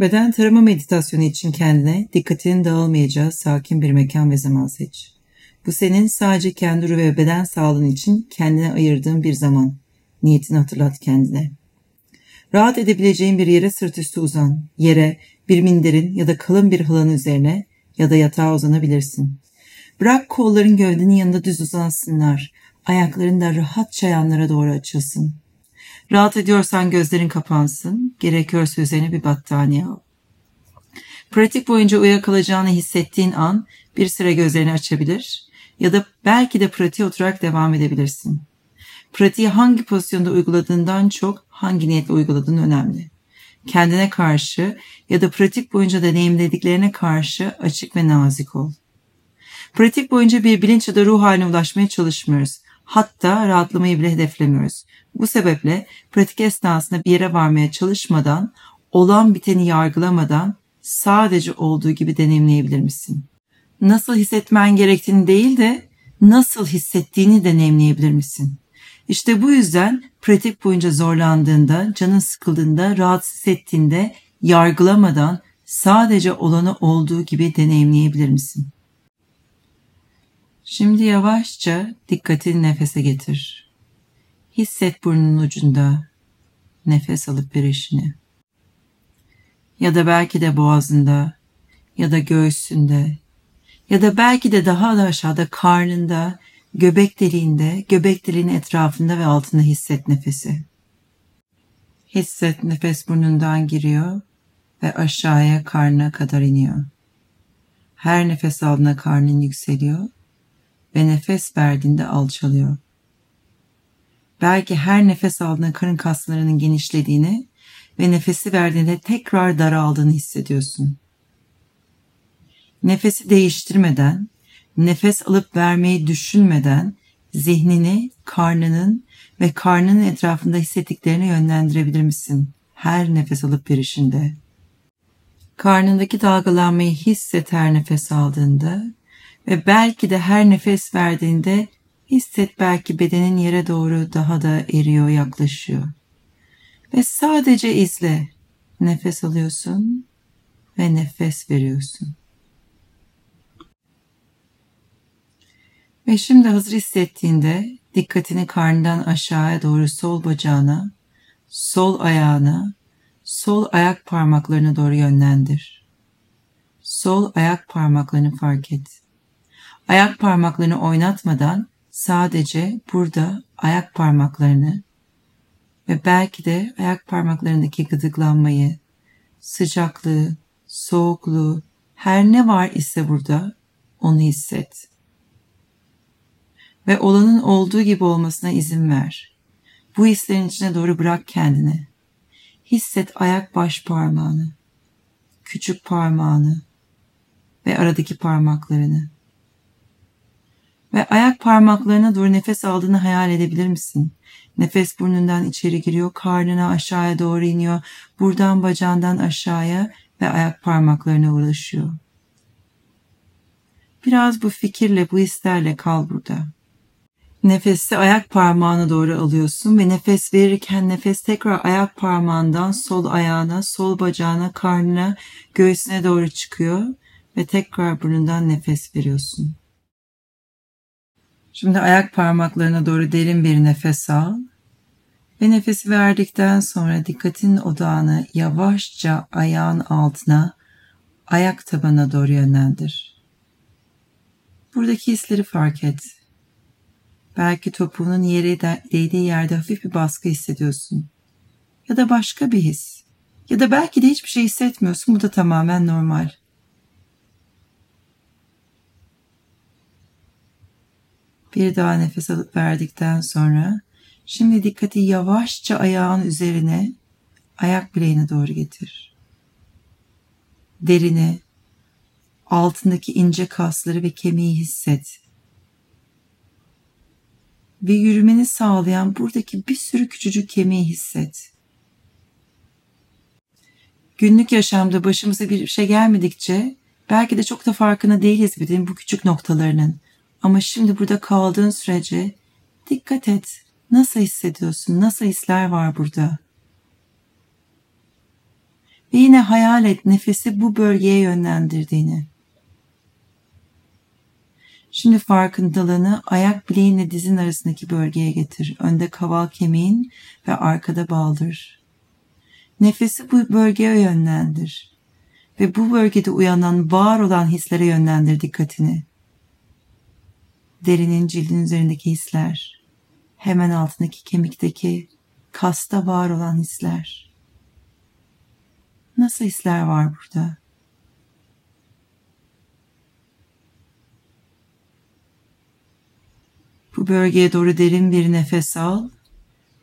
Beden tarama meditasyonu için kendine dikkatinin dağılmayacağı sakin bir mekan ve zaman seç. Bu senin sadece kendi ruh ve beden sağlığın için kendine ayırdığın bir zaman. Niyetini hatırlat kendine. Rahat edebileceğin bir yere sırt üstü uzan. Yere, bir minderin ya da kalın bir halanın üzerine ya da yatağa uzanabilirsin. Bırak kolların gövdenin yanında düz uzansınlar. Ayakların da rahatça yanlara doğru açılsın. Rahat ediyorsan gözlerin kapansın. Gerekiyorsa üzerine bir battaniye al. Pratik boyunca uyuyakalacağını hissettiğin an bir süre gözlerini açabilir ya da belki de pratiğe oturarak devam edebilirsin. Pratiği hangi pozisyonda uyguladığından çok hangi niyetle uyguladığın önemli. Kendine karşı ya da pratik boyunca deneyimlediklerine karşı açık ve nazik ol. Pratik boyunca bir bilinç ya da ruh haline ulaşmaya çalışmıyoruz. Hatta rahatlamayı bile hedeflemiyoruz. Bu sebeple pratik esnasında bir yere varmaya çalışmadan, olan biteni yargılamadan sadece olduğu gibi deneyimleyebilir misin? Nasıl hissetmen gerektiğini değil de nasıl hissettiğini deneyimleyebilir misin? İşte bu yüzden pratik boyunca zorlandığında, canın sıkıldığında, rahatsız hissettiğinde yargılamadan sadece olanı olduğu gibi deneyimleyebilir misin? Şimdi yavaşça dikkatini nefese getir. Hisset burnunun ucunda nefes alıp verişini. Ya da belki de boğazında ya da göğsünde ya da belki de daha da aşağıda karnında, göbek deliğinde, göbek deliğinin etrafında ve altında hisset nefesi. Hisset nefes burnundan giriyor ve aşağıya karnına kadar iniyor. Her nefes aldığında karnın yükseliyor ve nefes verdiğinde alçalıyor. Belki her nefes aldığında karın kaslarının genişlediğini ve nefesi verdiğinde tekrar daraldığını hissediyorsun. Nefesi değiştirmeden, nefes alıp vermeyi düşünmeden zihnini karnının ve karnının etrafında hissettiklerine yönlendirebilir misin? Her nefes alıp verişinde. Karnındaki dalgalanmayı hisset her nefes aldığında ve belki de her nefes verdiğinde hisset belki bedenin yere doğru daha da eriyor, yaklaşıyor. Ve sadece izle. Nefes alıyorsun ve nefes veriyorsun. Ve şimdi hazır hissettiğinde dikkatini karnından aşağıya doğru sol bacağına, sol ayağına, sol ayak parmaklarına doğru yönlendir. Sol ayak parmaklarını fark et. Ayak parmaklarını oynatmadan sadece burada ayak parmaklarını ve belki de ayak parmaklarındaki gıdıklanmayı, sıcaklığı, soğukluğu, her ne var ise burada onu hisset. Ve olanın olduğu gibi olmasına izin ver. Bu hislerin içine doğru bırak kendini. Hisset ayak baş parmağını, küçük parmağını ve aradaki parmaklarını ve ayak parmaklarına doğru nefes aldığını hayal edebilir misin? Nefes burnundan içeri giriyor, karnına aşağıya doğru iniyor, buradan bacağından aşağıya ve ayak parmaklarına ulaşıyor. Biraz bu fikirle, bu hislerle kal burada. Nefesi ayak parmağına doğru alıyorsun ve nefes verirken nefes tekrar ayak parmağından sol ayağına, sol bacağına, karnına, göğsüne doğru çıkıyor ve tekrar burnundan nefes veriyorsun. Şimdi ayak parmaklarına doğru derin bir nefes al. Ve nefesi verdikten sonra dikkatin odağını yavaşça ayağın altına, ayak tabana doğru yönlendir. Buradaki hisleri fark et. Belki topuğunun yere değdiği yerde hafif bir baskı hissediyorsun. Ya da başka bir his. Ya da belki de hiçbir şey hissetmiyorsun. Bu da tamamen normal. Bir daha nefes alıp verdikten sonra şimdi dikkati yavaşça ayağın üzerine ayak bileğine doğru getir. Derini, altındaki ince kasları ve kemiği hisset. Ve yürümeni sağlayan buradaki bir sürü küçücük kemiği hisset. Günlük yaşamda başımıza bir şey gelmedikçe belki de çok da farkına değiliz bedenin bu küçük noktalarının. Ama şimdi burada kaldığın sürece dikkat et. Nasıl hissediyorsun? Nasıl hisler var burada? Ve yine hayal et nefesi bu bölgeye yönlendirdiğini. Şimdi farkındalığını ayak bileğinle dizin arasındaki bölgeye getir. Önde kaval kemiğin ve arkada baldır. Nefesi bu bölgeye yönlendir. Ve bu bölgede uyanan var olan hislere yönlendir dikkatini. Derinin cildin üzerindeki hisler, hemen altındaki kemikteki kasta var olan hisler. Nasıl hisler var burada? Bu bölgeye doğru derin bir nefes al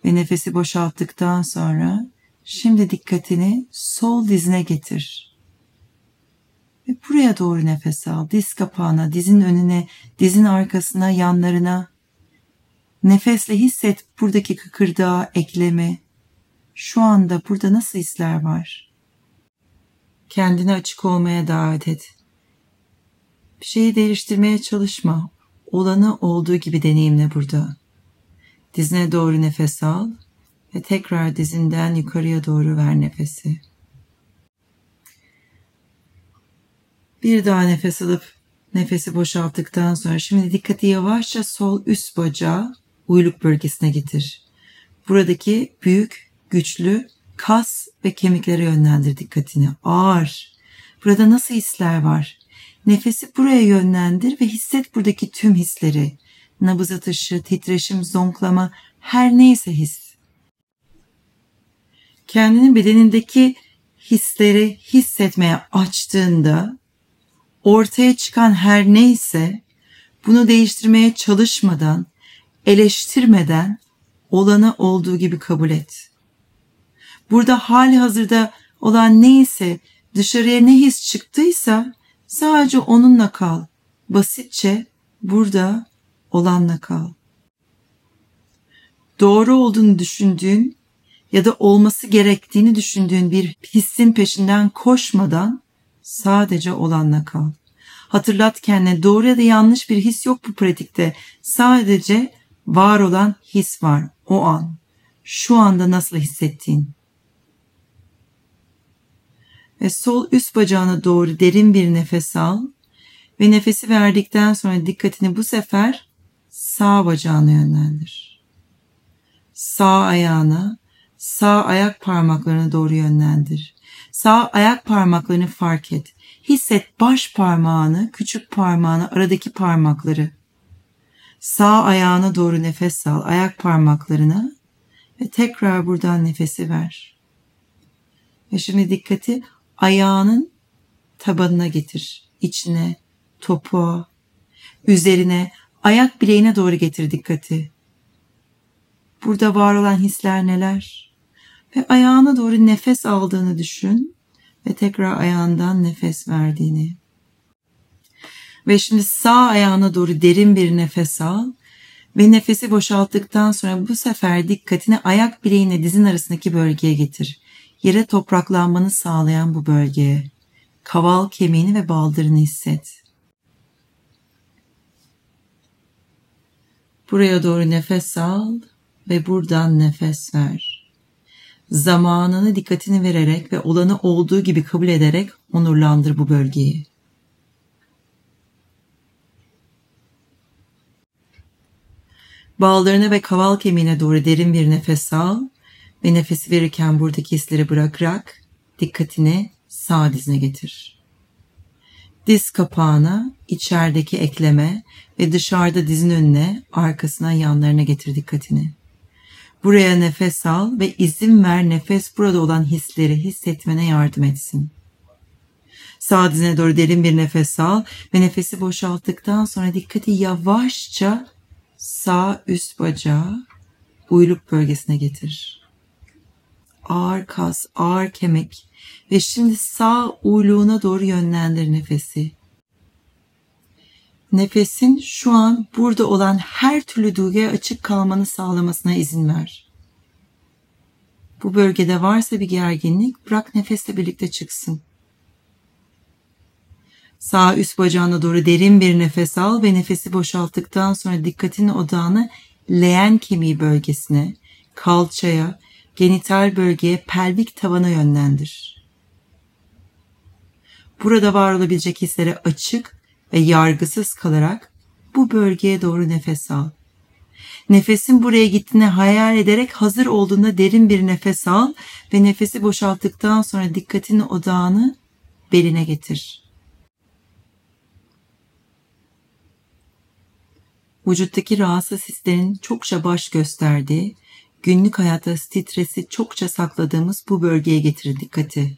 ve nefesi boşalttıktan sonra şimdi dikkatini sol dizine getir. Ve buraya doğru nefes al. Diz kapağına, dizin önüne, dizin arkasına, yanlarına. Nefesle hisset buradaki kıkırdağı, eklemi. Şu anda burada nasıl hisler var? Kendini açık olmaya davet et. Bir şeyi değiştirmeye çalışma olanı olduğu gibi deneyimle burada. Dizine doğru nefes al ve tekrar dizinden yukarıya doğru ver nefesi. Bir daha nefes alıp nefesi boşalttıktan sonra şimdi dikkati yavaşça sol üst bacağı uyluk bölgesine getir. Buradaki büyük, güçlü kas ve kemiklere yönlendir dikkatini. Ağır. Burada nasıl hisler var? Nefesi buraya yönlendir ve hisset buradaki tüm hisleri. Nabız atışı, titreşim, zonklama, her neyse his. Kendini bedenindeki hisleri hissetmeye açtığında ortaya çıkan her neyse bunu değiştirmeye çalışmadan, eleştirmeden olanı olduğu gibi kabul et. Burada hali hazırda olan neyse dışarıya ne his çıktıysa Sadece onunla kal. Basitçe burada olanla kal. Doğru olduğunu düşündüğün ya da olması gerektiğini düşündüğün bir hissin peşinden koşmadan sadece olanla kal. Hatırlat kendine doğru ya da yanlış bir his yok bu pratikte. Sadece var olan his var o an. Şu anda nasıl hissettiğin ve sol üst bacağına doğru derin bir nefes al ve nefesi verdikten sonra dikkatini bu sefer sağ bacağına yönlendir. Sağ ayağına, sağ ayak parmaklarına doğru yönlendir. Sağ ayak parmaklarını fark et. Hisset baş parmağını, küçük parmağını, aradaki parmakları. Sağ ayağına doğru nefes al, ayak parmaklarına ve tekrar buradan nefesi ver. Ve şimdi dikkati ayağının tabanına getir. içine, topuğa, üzerine, ayak bileğine doğru getir dikkati. Burada var olan hisler neler? Ve ayağına doğru nefes aldığını düşün ve tekrar ayağından nefes verdiğini. Ve şimdi sağ ayağına doğru derin bir nefes al ve nefesi boşalttıktan sonra bu sefer dikkatini ayak bileğinle dizin arasındaki bölgeye getir yere topraklanmanı sağlayan bu bölgeye. Kaval kemiğini ve baldırını hisset. Buraya doğru nefes al ve buradan nefes ver. Zamanını dikkatini vererek ve olanı olduğu gibi kabul ederek onurlandır bu bölgeyi. Ballarına ve kaval kemiğine doğru derin bir nefes al ve nefesi verirken buradaki hisleri bırakarak dikkatini sağ dizine getir. Diz kapağına, içerideki ekleme ve dışarıda dizin önüne, arkasına, yanlarına getir dikkatini. Buraya nefes al ve izin ver nefes burada olan hisleri hissetmene yardım etsin. Sağ dizine doğru derin bir nefes al ve nefesi boşalttıktan sonra dikkati yavaşça sağ üst bacağı uyluk bölgesine getir ağır kas, ağır kemik ve şimdi sağ uyluğuna doğru yönlendir nefesi. Nefesin şu an burada olan her türlü duyguya açık kalmanı sağlamasına izin ver. Bu bölgede varsa bir gerginlik bırak nefesle birlikte çıksın. Sağ üst bacağına doğru derin bir nefes al ve nefesi boşalttıktan sonra dikkatini odağını leğen kemiği bölgesine, kalçaya genital bölgeye pelvik tavana yönlendir. burada var olabilecek hislere açık ve yargısız kalarak bu bölgeye doğru nefes al. Nefesin buraya gittiğini hayal ederek hazır olduğunda derin bir nefes al ve nefesi boşalttıktan sonra dikkatin odağını beline getir. Vücuttaki rahatsız hislerin çokça baş gösterdiği, günlük hayatta stresi çokça sakladığımız bu bölgeye getir dikkati.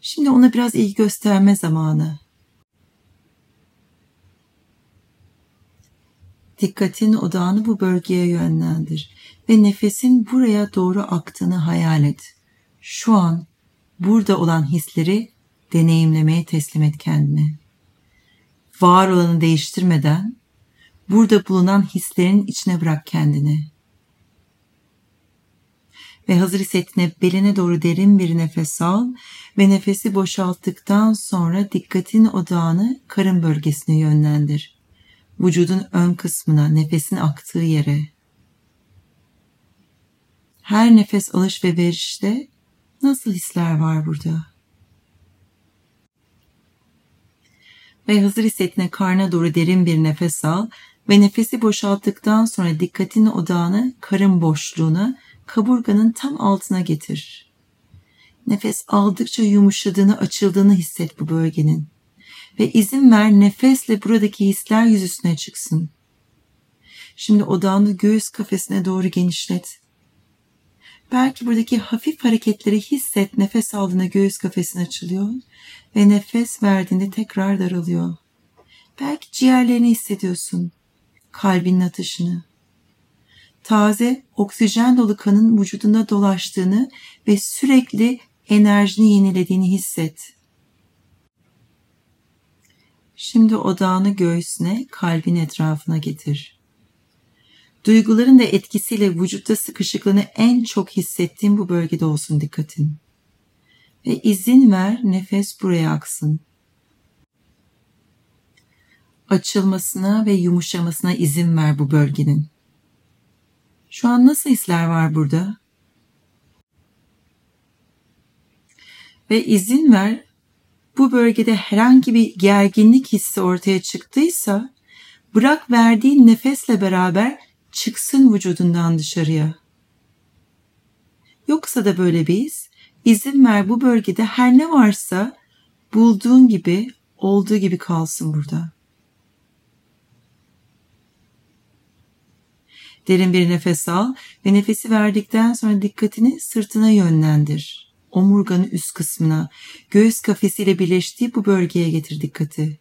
Şimdi ona biraz ilgi gösterme zamanı. Dikkatin odağını bu bölgeye yönlendir ve nefesin buraya doğru aktığını hayal et. Şu an burada olan hisleri deneyimlemeye teslim et kendini. Var olanı değiştirmeden burada bulunan hislerin içine bırak kendini. Ve hazır hissettiğine beline doğru derin bir nefes al ve nefesi boşalttıktan sonra dikkatin odağını karın bölgesine yönlendir vücudun ön kısmına, nefesin aktığı yere. Her nefes alış ve verişte nasıl hisler var burada? Ve hazır hissettiğine karna doğru derin bir nefes al ve nefesi boşalttıktan sonra dikkatin odağını karın boşluğuna, kaburganın tam altına getir. Nefes aldıkça yumuşadığını, açıldığını hisset bu bölgenin ve izin ver nefesle buradaki hisler yüzüstüne çıksın. Şimdi odağını göğüs kafesine doğru genişlet. Belki buradaki hafif hareketleri hisset nefes aldığında göğüs kafesin açılıyor ve nefes verdiğinde tekrar daralıyor. Belki ciğerlerini hissediyorsun, kalbinin atışını. Taze, oksijen dolu kanın vücudunda dolaştığını ve sürekli enerjini yenilediğini hisset. Şimdi odağını göğsüne, kalbin etrafına getir. Duyguların da etkisiyle vücutta sıkışıklığını en çok hissettiğin bu bölgede olsun dikkatin. Ve izin ver nefes buraya aksın. Açılmasına ve yumuşamasına izin ver bu bölgenin. Şu an nasıl hisler var burada? Ve izin ver bu bölgede herhangi bir gerginlik hissi ortaya çıktıysa bırak verdiğin nefesle beraber çıksın vücudundan dışarıya. Yoksa da böyle biz izin ver bu bölgede her ne varsa bulduğun gibi olduğu gibi kalsın burada. Derin bir nefes al ve nefesi verdikten sonra dikkatini sırtına yönlendir omurganın üst kısmına, göğüs kafesiyle birleştiği bu bölgeye getir dikkati.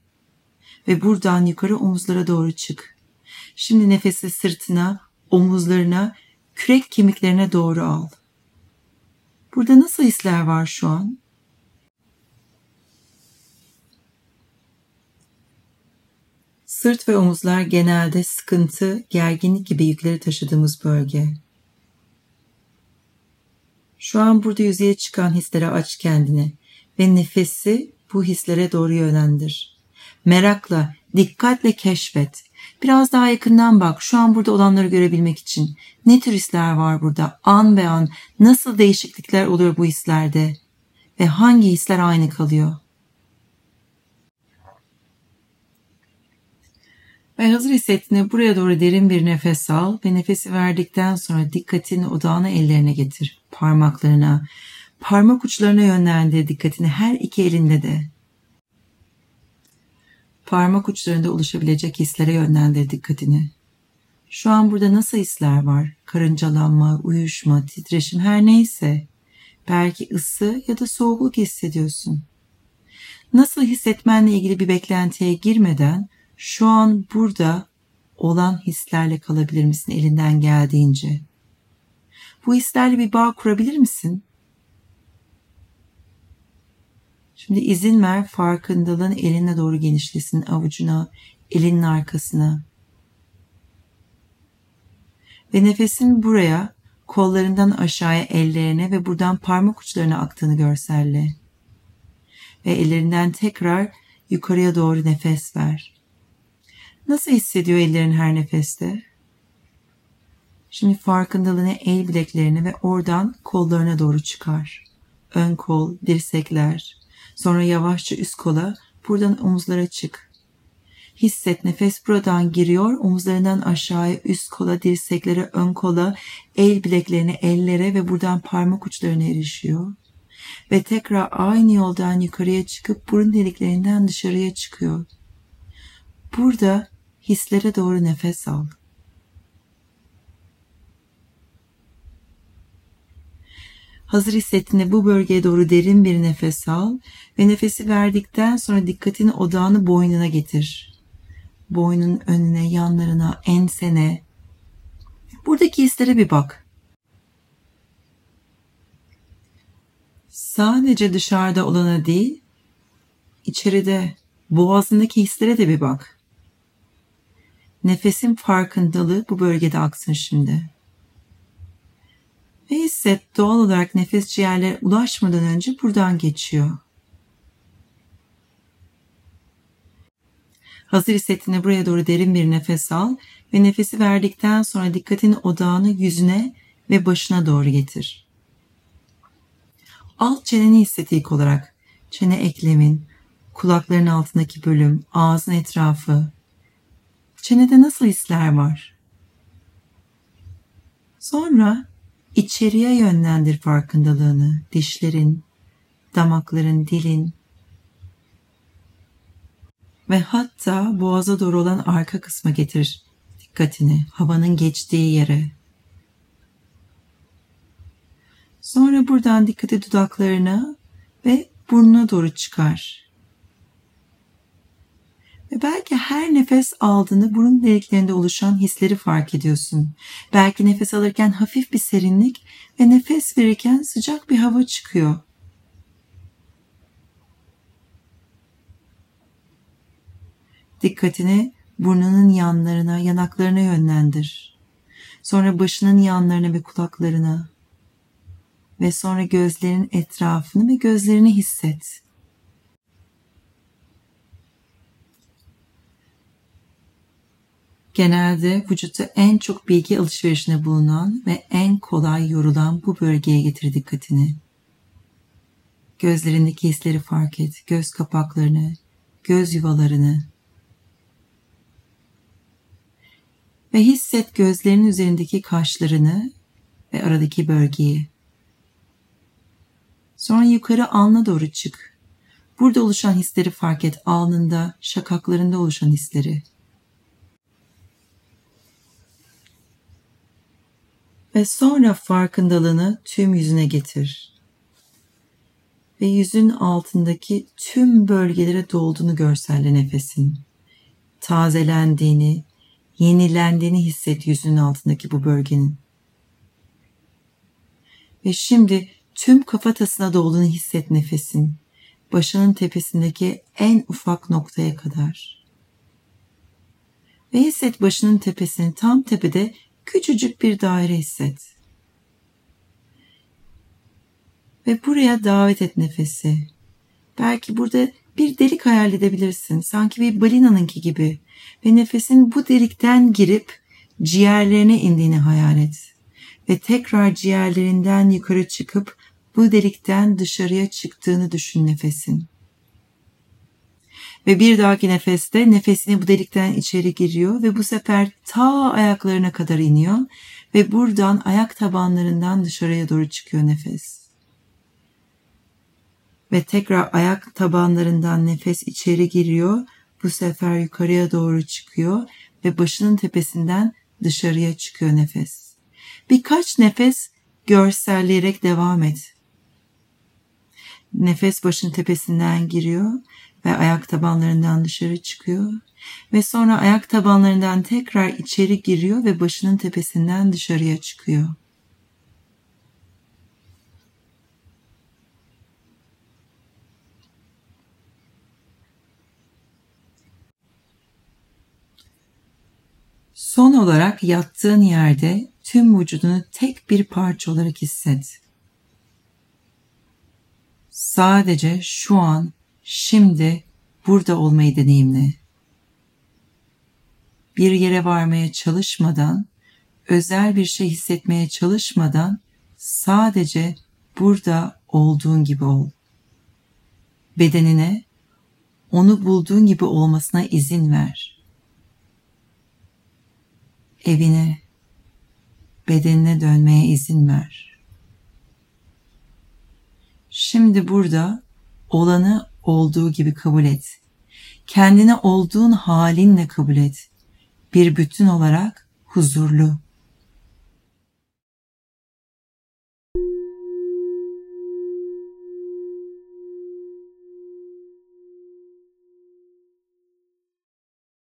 Ve buradan yukarı omuzlara doğru çık. Şimdi nefesi sırtına, omuzlarına, kürek kemiklerine doğru al. Burada nasıl hisler var şu an? Sırt ve omuzlar genelde sıkıntı, gerginlik gibi yükleri taşıdığımız bölge. Şu an burada yüzeye çıkan hislere aç kendini ve nefesi bu hislere doğru yönlendir. Merakla, dikkatle keşfet. Biraz daha yakından bak şu an burada olanları görebilmek için. Ne tür hisler var burada? An be an nasıl değişiklikler oluyor bu hislerde? Ve hangi hisler aynı kalıyor? Ve hazır hissettiğinde buraya doğru derin bir nefes al ve nefesi verdikten sonra dikkatini odağına ellerine getir. Parmaklarına, parmak uçlarına yönlendir dikkatini her iki elinde de. Parmak uçlarında oluşabilecek hislere yönlendir dikkatini. Şu an burada nasıl hisler var? Karıncalanma, uyuşma, titreşim her neyse. Belki ısı ya da soğukluk hissediyorsun. Nasıl hissetmenle ilgili bir beklentiye girmeden şu an burada olan hislerle kalabilir misin elinden geldiğince? Bu hislerle bir bağ kurabilir misin? Şimdi izin ver farkındalığın eline doğru genişlesin avucuna, elinin arkasına. Ve nefesin buraya, kollarından aşağıya ellerine ve buradan parmak uçlarına aktığını görselle. Ve ellerinden tekrar yukarıya doğru nefes ver. Nasıl hissediyor ellerin her nefeste? Şimdi farkındalığını el bileklerine ve oradan kollarına doğru çıkar. Ön kol, dirsekler, Sonra yavaşça üst kola, buradan omuzlara çık. Hisset nefes buradan giriyor, omuzlarından aşağıya, üst kola, dirseklere, ön kola, el bileklerine, ellere ve buradan parmak uçlarına erişiyor. Ve tekrar aynı yoldan yukarıya çıkıp burun deliklerinden dışarıya çıkıyor. Burada hislere doğru nefes al. Hazır hissettiğinde bu bölgeye doğru derin bir nefes al ve nefesi verdikten sonra dikkatini odağını boynuna getir. Boynun önüne, yanlarına, ensene. Buradaki hislere bir bak. Sadece dışarıda olana değil, içeride, boğazındaki hislere de bir bak. Nefesin farkındalığı bu bölgede aksın şimdi. Ve hisset doğal olarak nefes ciğerlere ulaşmadan önce buradan geçiyor. Hazır hissettiğinde buraya doğru derin bir nefes al ve nefesi verdikten sonra dikkatini odağını yüzüne ve başına doğru getir. Alt çeneni hisset ilk olarak. Çene eklemin, kulakların altındaki bölüm, ağzın etrafı. Çenede nasıl hisler var? Sonra içeriye yönlendir farkındalığını, dişlerin, damakların, dilin ve hatta boğaza doğru olan arka kısma getir dikkatini, havanın geçtiği yere. Sonra buradan dikkati dudaklarına ve burnuna doğru çıkar. Ve belki her nefes aldığında burun deliklerinde oluşan hisleri fark ediyorsun. Belki nefes alırken hafif bir serinlik ve nefes verirken sıcak bir hava çıkıyor. Dikkatini burnunun yanlarına, yanaklarına yönlendir. Sonra başının yanlarına ve kulaklarına ve sonra gözlerin etrafını ve gözlerini hisset. Genelde vücutta en çok bilgi alışverişine bulunan ve en kolay yorulan bu bölgeye getir dikkatini. Gözlerindeki hisleri fark et, göz kapaklarını, göz yuvalarını. Ve hisset gözlerinin üzerindeki kaşlarını ve aradaki bölgeyi. Sonra yukarı alnına doğru çık. Burada oluşan hisleri fark et. Alnında, şakaklarında oluşan hisleri. Ve sonra farkındalığını tüm yüzüne getir. Ve yüzün altındaki tüm bölgelere dolduğunu görselle nefesin. Tazelendiğini, yenilendiğini hisset yüzünün altındaki bu bölgenin. Ve şimdi tüm kafatasına dolduğunu hisset nefesin. Başının tepesindeki en ufak noktaya kadar. Ve hisset başının tepesini tam tepede küçücük bir daire hisset. Ve buraya davet et nefesi. Belki burada bir delik hayal edebilirsin. Sanki bir balinanınki gibi. Ve nefesin bu delikten girip ciğerlerine indiğini hayal et. Ve tekrar ciğerlerinden yukarı çıkıp bu delikten dışarıya çıktığını düşün nefesin. Ve bir dahaki nefeste nefesini bu delikten içeri giriyor ve bu sefer ta ayaklarına kadar iniyor ve buradan ayak tabanlarından dışarıya doğru çıkıyor nefes. Ve tekrar ayak tabanlarından nefes içeri giriyor. Bu sefer yukarıya doğru çıkıyor ve başının tepesinden dışarıya çıkıyor nefes. Birkaç nefes görselleyerek devam et. Nefes başın tepesinden giriyor ve ayak tabanlarından dışarı çıkıyor ve sonra ayak tabanlarından tekrar içeri giriyor ve başının tepesinden dışarıya çıkıyor. Son olarak yattığın yerde tüm vücudunu tek bir parça olarak hisset. Sadece şu an, şimdi, burada olmayı deneyimle. Bir yere varmaya çalışmadan, özel bir şey hissetmeye çalışmadan sadece burada olduğun gibi ol. bedenine onu bulduğun gibi olmasına izin ver. Evine, bedenine dönmeye izin ver. Şimdi burada olanı olduğu gibi kabul et. Kendini olduğun halinle kabul et. Bir bütün olarak huzurlu,